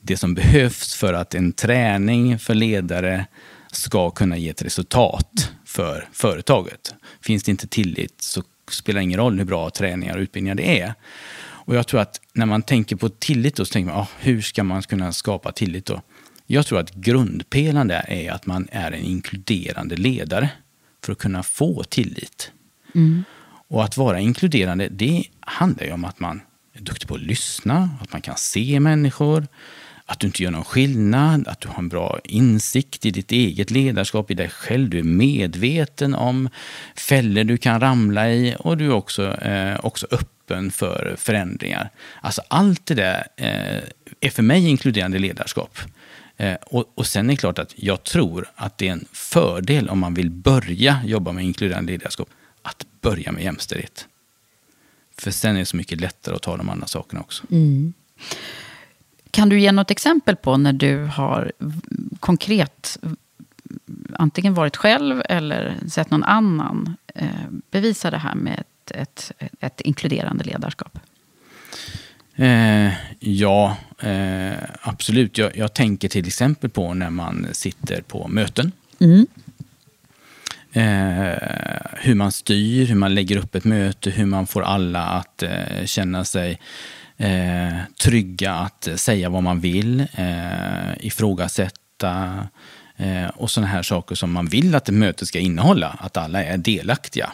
det som behövs för att en träning för ledare ska kunna ge ett resultat för företaget. Finns det inte tillit så spelar det ingen roll hur bra träningar och utbildningar det är. Och jag tror att när man tänker på tillit då, så tänker man, ah, hur ska man kunna skapa tillit då? Jag tror att grundpelaren där är att man är en inkluderande ledare för att kunna få tillit. Mm. Och att vara inkluderande, det handlar ju om att man är duktig på att lyssna, att man kan se människor, att du inte gör någon skillnad, att du har en bra insikt i ditt eget ledarskap, i dig själv. Du är medveten om fällor du kan ramla i och du är också, eh, också öppen för förändringar. Alltså allt det där eh, är för mig inkluderande ledarskap. Eh, och, och sen är det klart att jag tror att det är en fördel om man vill börja jobba med inkluderande ledarskap, att börja med jämställdhet. För sen är det så mycket lättare att ta de andra sakerna också. Mm. Kan du ge något exempel på när du har konkret antingen varit själv eller sett någon annan eh, bevisa det här med ett, ett, ett inkluderande ledarskap? Eh, ja, eh, absolut. Jag, jag, tänker till exempel på när man sitter på möten. Mm. Eh, hur man styr, hur man lägger upp ett möte, hur man får alla att eh, känna sig eh, trygga att säga vad man vill, eh, ifrågasätta eh, och sådana här saker som man vill att ett möte ska innehålla, att alla är delaktiga.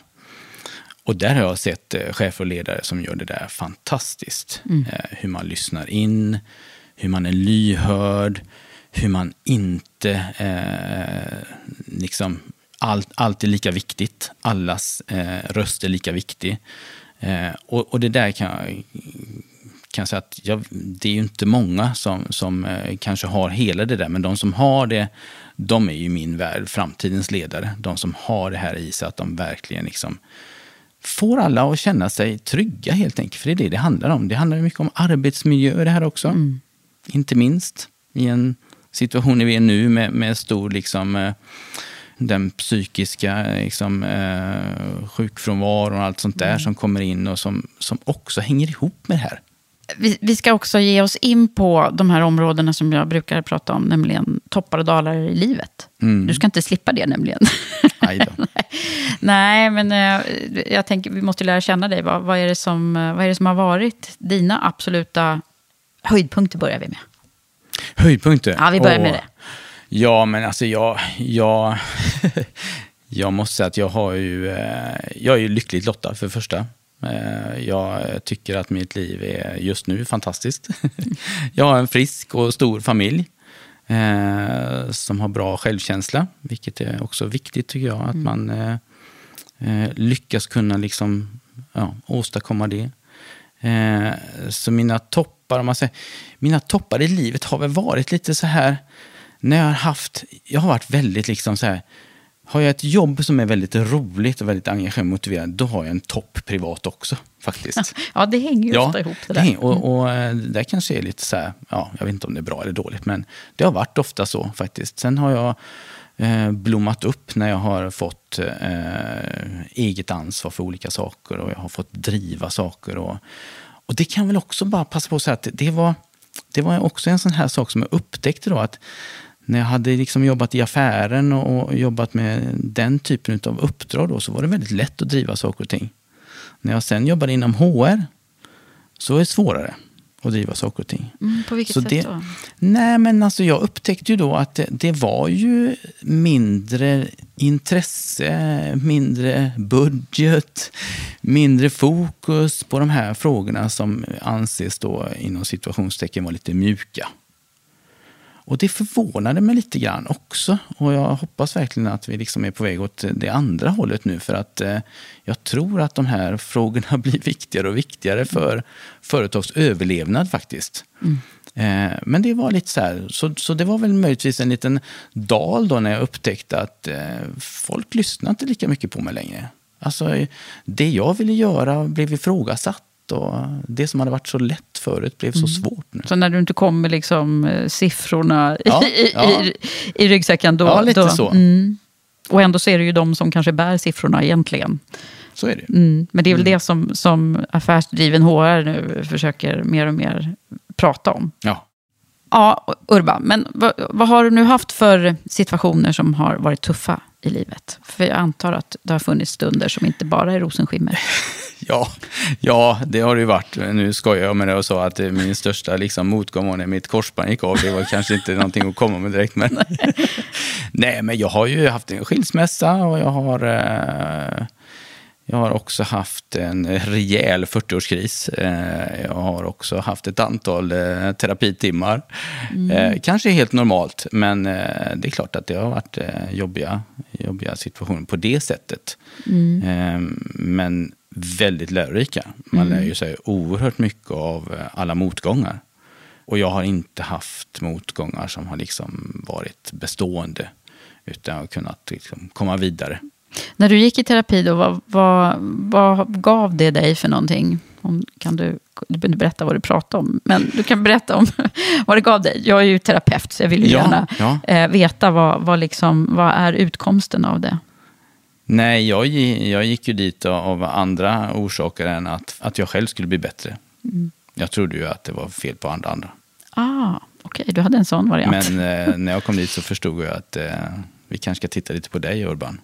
Och där har jag sett eh, chefer och ledare som gör det där fantastiskt. Mm. Eh, hur man lyssnar in, hur man är lyhörd, hur man inte eh, liksom allt, allt är lika viktigt. Allas eh, röst är lika viktig. Eh, och, och, det där kan jag, kan säga att jag, det är ju inte många som, som eh, kanske har hela det där, men de som har det, de är ju min värld, framtidens ledare. De som har det här i sig, att de verkligen liksom får alla att känna sig trygga helt enkelt. För det är det det handlar om. Det handlar mycket om arbetsmiljö det här också. Mm. Inte minst i en situation vi är nu med, med stor liksom, eh, den psykiska liksom, eh, sjukfrånvaron och allt sånt där mm. som kommer in och som, som också hänger ihop med det här. Vi, vi, ska också ge oss in på de här områdena som jag brukar prata om, nämligen toppar och dalar i livet. Mm. Du ska inte slippa det nämligen. Nej, men eh, jag tänker vi måste lära känna dig. Vad, vad, är det som, vad är det som har varit dina absoluta höjdpunkter börjar vi med. Höjdpunkter? Ja, vi börjar med det. Ja, men alltså jag, jag, jag måste säga att jag har ju, eh, jag är ju lyckligt lottad för första. Eh, jag tycker att mitt liv är just nu fantastiskt. Jag har en frisk och stor familj eh, som har bra självkänsla, vilket är också viktigt tycker jag. Att mm. man lyckas kunna liksom, ja, åstadkomma det. Så mina toppar, om man säger, mina toppar i livet har väl varit lite så här när jag har haft, jag har varit väldigt liksom så här, har jag ett jobb som är väldigt roligt och väldigt engagerande och motiverande, då har jag en topp privat också faktiskt. Ja, det hänger ju ja, ofta ihop det där. Det och, och eh, det kanske är lite så här, ja, jag vet inte om det är bra eller dåligt, men det har varit ofta så faktiskt. Sen har jag eh, blommat upp när jag har fått eh, eget ansvar för olika saker och jag har fått driva saker. Och, och det kan väl också bara passa på att säga att det var, det var också en sån här sak som jag upptäckte då att när jag hade liksom jobbat i affären och, och, jobbat med den typen av uppdrag då, så var det väldigt lätt att driva saker och ting. När jag sen jobbade inom HR så är det svårare att driva saker och ting. Mm, på vilket så sätt det, då? Nej, men alltså jag upptäckte ju då att det, det, var ju mindre intresse, mindre budget, mindre fokus på de här frågorna som anses då inom situationstecken vara lite mjuka. Och det förvånade mig lite grann också. Och jag hoppas verkligen att vi liksom är på väg åt det andra hållet nu. För att eh, jag tror att de här frågorna blir viktigare och viktigare för företags överlevnad faktiskt. Mm. Eh, men det var lite så här, så, så det var väl möjligtvis en liten dal då när jag upptäckte att eh, folk lyssnar inte lika mycket på mig längre. Alltså, det jag ville göra blev ifrågasatt och det som hade varit så lätt förut blev så mm. svårt nu. Så när du inte kom med liksom, eh, siffrorna ja, i, ja. i, i ryggsäcken då... Ja, lite då, så. Mm. Och ändå så är det ju de som kanske bär siffrorna egentligen. Så är det mm. Men det är väl mm. det som, som affärsdriven HR nu försöker mer och mer prata om. Ja. Ja, Urban, men vad, vad har du nu haft för situationer som har varit tuffa i livet? För jag antar att det har funnits stunder som inte bara är rosenskimmer. Ja, ja, det har det ju varit. Nu skojar jag med det och sa att min största liksom, motgång var när mitt korsband gick av. Det var kanske inte någonting att komma med direkt. Men Nej, men jag har ju haft en skilsmässa och jag har, eh, jag har också haft en rejäl 40-årskris. Eh, jag har också haft ett antal eh, terapitimmar. Mm. kanske helt normalt, men det är klart att det har varit jobbiga, jobbiga situationer på det sättet. Mm. men väldigt lärorika. Man mm. lär ju sig oerhört mycket av alla motgångar. Och jag har inte haft motgångar som har liksom varit bestående. Utan har kunnat liksom komma vidare. När du gick i terapi, då, vad, vad, vad gav det dig för någonting? Om, kan du, du behöver berätta vad du pratade om, men du kan berätta om vad det gav dig. Jag är ju terapeut, så jag vill ju ja, gärna ja. Eh, veta vad, vad, liksom, vad är utkomsten av det. Nej, jag, jag gick ju dit av andra orsaker än att, att jag själv skulle bli bättre. Mm. Jag trodde ju att det var fel på andra. andra. Ah, Okej, okay, du hade en sån variant. Men eh, när jag kom dit så förstod jag att eh, vi kanske ska titta lite på dig, Urban.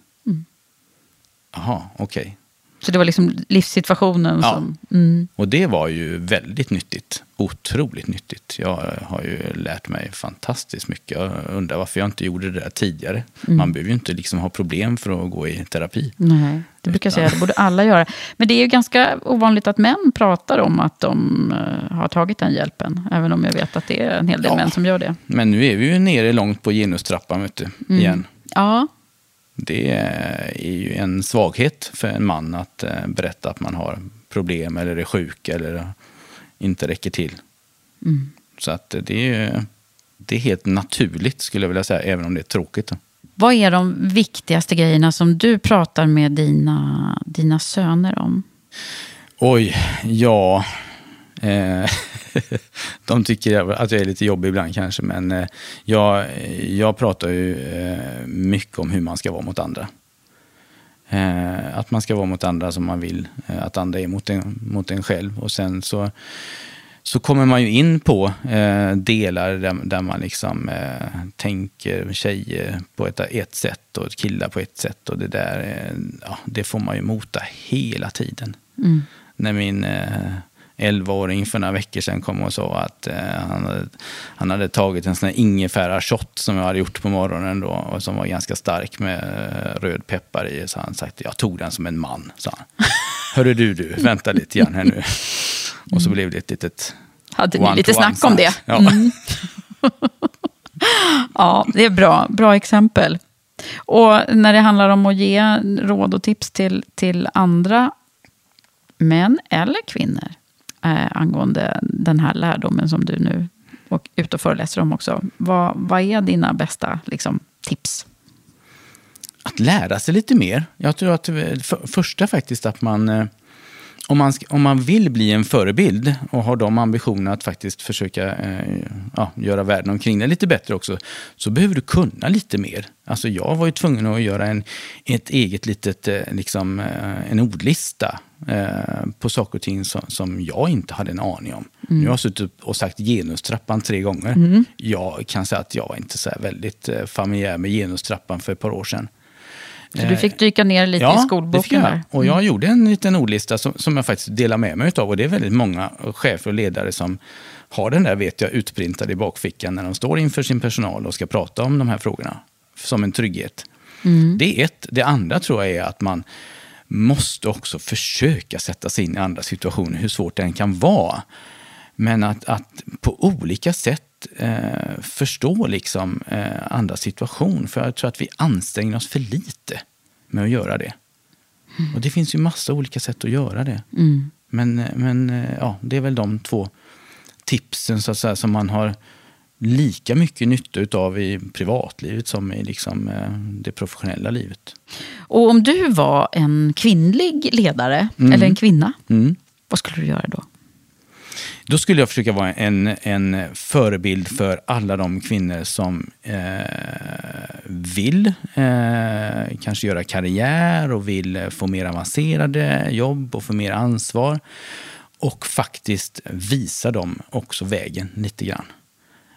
Jaha, okej. Okay. Så det var liksom livssituationen ja. som... Mm. Och det var ju väldigt nyttigt. Otroligt nyttigt. Jag har ju lärt mig fantastiskt mycket. Jag undrar varför jag inte gjorde det där tidigare. Mm. Man behöver ju inte liksom ha problem för att gå i terapi. Nej, det brukar jag säga. Det borde alla göra. Men det är ju ganska ovanligt att män pratar om att de uh, har tagit den hjälpen. Även om jag vet att det är en hel del ja. män som gör det. Men nu är vi ju nere långt på genustrappan, vet du, mm. igen. Ja, det är ju en svaghet för en man att eh, berätta att man har problem eller är sjuk eller inte räcker till. Mm. Så att det är, det är helt naturligt skulle jag vilja säga, även om det är tråkigt. Vad är de viktigaste grejerna som du pratar med dina, dina söner om? Oj, ja. Eh, de tycker att jag är lite jobbig ibland kanske, men eh, jag, jag pratar ju eh, mycket om hur man ska vara mot andra. Att man ska vara mot andra som man vill att andra är mot en, mot en själv. Och sen så, så kommer man ju in på delar där, där man liksom tänker tjejer på ett, ett sätt och killar på ett sätt. Och det där, ja, det får man ju mota hela tiden. Mm. När min 11-åring för några veckor sedan kom och sa att eh, han, hade, han hade tagit en sån här ingefära-shot som jag hade gjort på morgonen då, och som var ganska stark med eh, röd peppar i. Så han sagt jag tog den som en man, sa han. Hörru du, du, vänta lite grann här nu. Och så blev det ett litet... Hade ni lite snack om det? Ja. Mm. ja, det är bra. Bra exempel. Och när det handlar om att ge råd och tips till, till andra män eller kvinnor eh, angående den här lärdomen som du nu och ut och föreläser om också. Vad, vad är dina bästa liksom, tips? Att lära sig lite mer. Jag tror att eh, för, första faktiskt att man eh, om man, om man vill bli en förebild och har de ambitionerna att faktiskt försöka eh, ja, göra världen omkring dig lite bättre också, så behöver du kunna lite mer. Alltså jag var ju tvungen att göra en, ett eget litet, eh, liksom, eh, en ordlista eh, på saker och ting som, som, jag inte hade en aning om. Mm. Jag har suttit och sagt genustrappan tre gånger. Mm. Jag kan säga att jag var inte så väldigt familjär med genustrappan för ett par år sedan. Så du fick dyka ner lite ja, i skolboken? Ja, och jag mm. gjorde en liten ordlista som, som jag faktiskt delar med mig av. Och det är väldigt många chefer och ledare som har den där, vet jag, utprintad i bakfickan när de står inför sin personal och ska prata om de här frågorna. Som en trygghet. Mm. Det är ett. Det andra tror jag är att man måste också försöka sätta sig in i andra situationer, hur svårt det än kan vara. Men att, att på olika sätt eh, förstå liksom, eh, andra situation. För jag tror att vi anstränger oss för lite med att göra det. Mm. Och det finns ju massa olika sätt att göra det. Mm. Men, men eh, ja, det är väl de två tipsen så att säga, som man har lika mycket nytta av i privatlivet som i liksom, eh, det professionella livet. Och om du var en kvinnlig ledare, mm. eller en kvinna, mm. vad skulle du göra då? Då skulle jag försöka vara en, en förebild för alla de kvinnor som eh, vill eh, kanske göra karriär och vill eh, få mer avancerade jobb och få mer ansvar. Och faktiskt visa dem också vägen lite grann.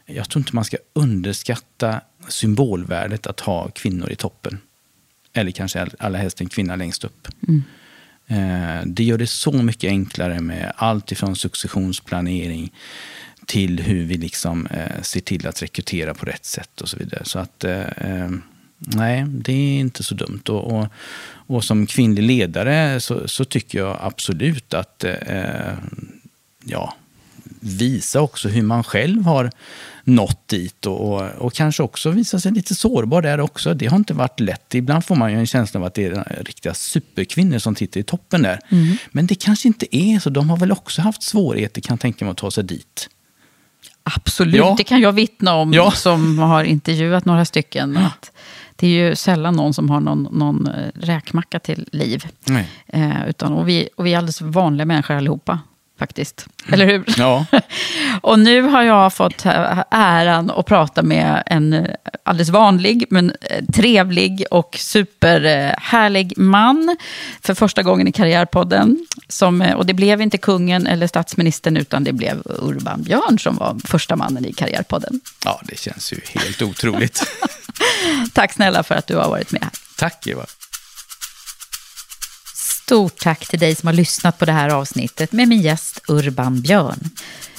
jag tror inte man ska underskatta symbolvärdet att ha kvinnor i toppen. Eller kanske allra helst en kvinna längst upp. Mm. Eh, det gör det så mycket enklare med allt ifrån successionsplanering till hur vi liksom eh, ser till att rekrytera på rätt sätt och så vidare. Så att eh, nej, det är inte så dumt. Och, och, och som kvinnlig ledare så, så, tycker jag absolut att ja, visa också hur man själv har nått dit och, och, och, kanske också visa sig lite sårbar där också. Det har inte varit lätt. Ibland får man ju en känsla av att det är riktiga superkvinnor som sitter i toppen där. Mm. Men det kanske inte är så. De har väl också haft svårigheter kan jag tänka mig att ta sig dit. Absolut, ja. det kan jag vittna om ja. som har intervjuat några stycken. Att det är ju sällan någon som har någon, någon eh, räkmacka till liv. Eh, utan, och, vi, och vi är alldeles vanliga människor allihopa faktiskt. Eller hur? Ja. och nu har jag fått äran att prata med en alldeles vanlig, men eh, trevlig och superhärlig man. För första gången i Karriärpodden. Som, eh, och det blev inte kungen eller statsministern, utan det blev Urban Björn som var första mannen i Karriärpodden. Ja, det känns ju helt otroligt. Tack snälla för att du har varit med. Tack Eva. Stort tack till dig som har lyssnat på det här avsnittet med min gäst Urban Björn.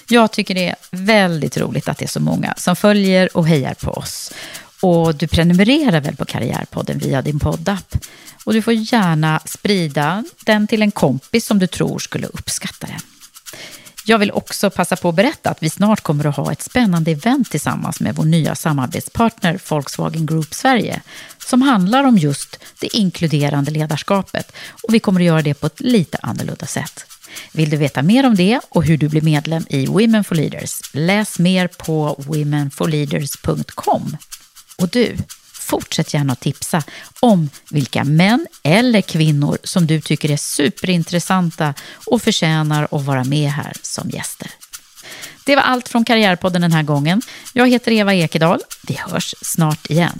Jag tycker det är väldigt roligt att det är så många som följer och hejar på oss. Och du prenumererar väl på Karriärpodden via din poddapp? Och du får gärna sprida den till en kompis som du tror skulle uppskatta den. Jag vill också passa på att berätta att vi snart kommer att ha ett spännande event tillsammans med vår nya samarbetspartner Volkswagen Group Sverige som handlar om just det inkluderande ledarskapet och vi kommer att göra det på ett lite annorlunda sätt. Vill du veta mer om det och hur du blir medlem i Women for Leaders? Läs mer på womenforleaders.com. Och du, fortsätt gärna att tipsa om vilka män eller kvinnor som du tycker är superintressanta och förtjänar att vara med här som gäster. Det var allt från Karriärpodden den här gången. Jag heter Eva Ekedal. Vi hörs snart igen.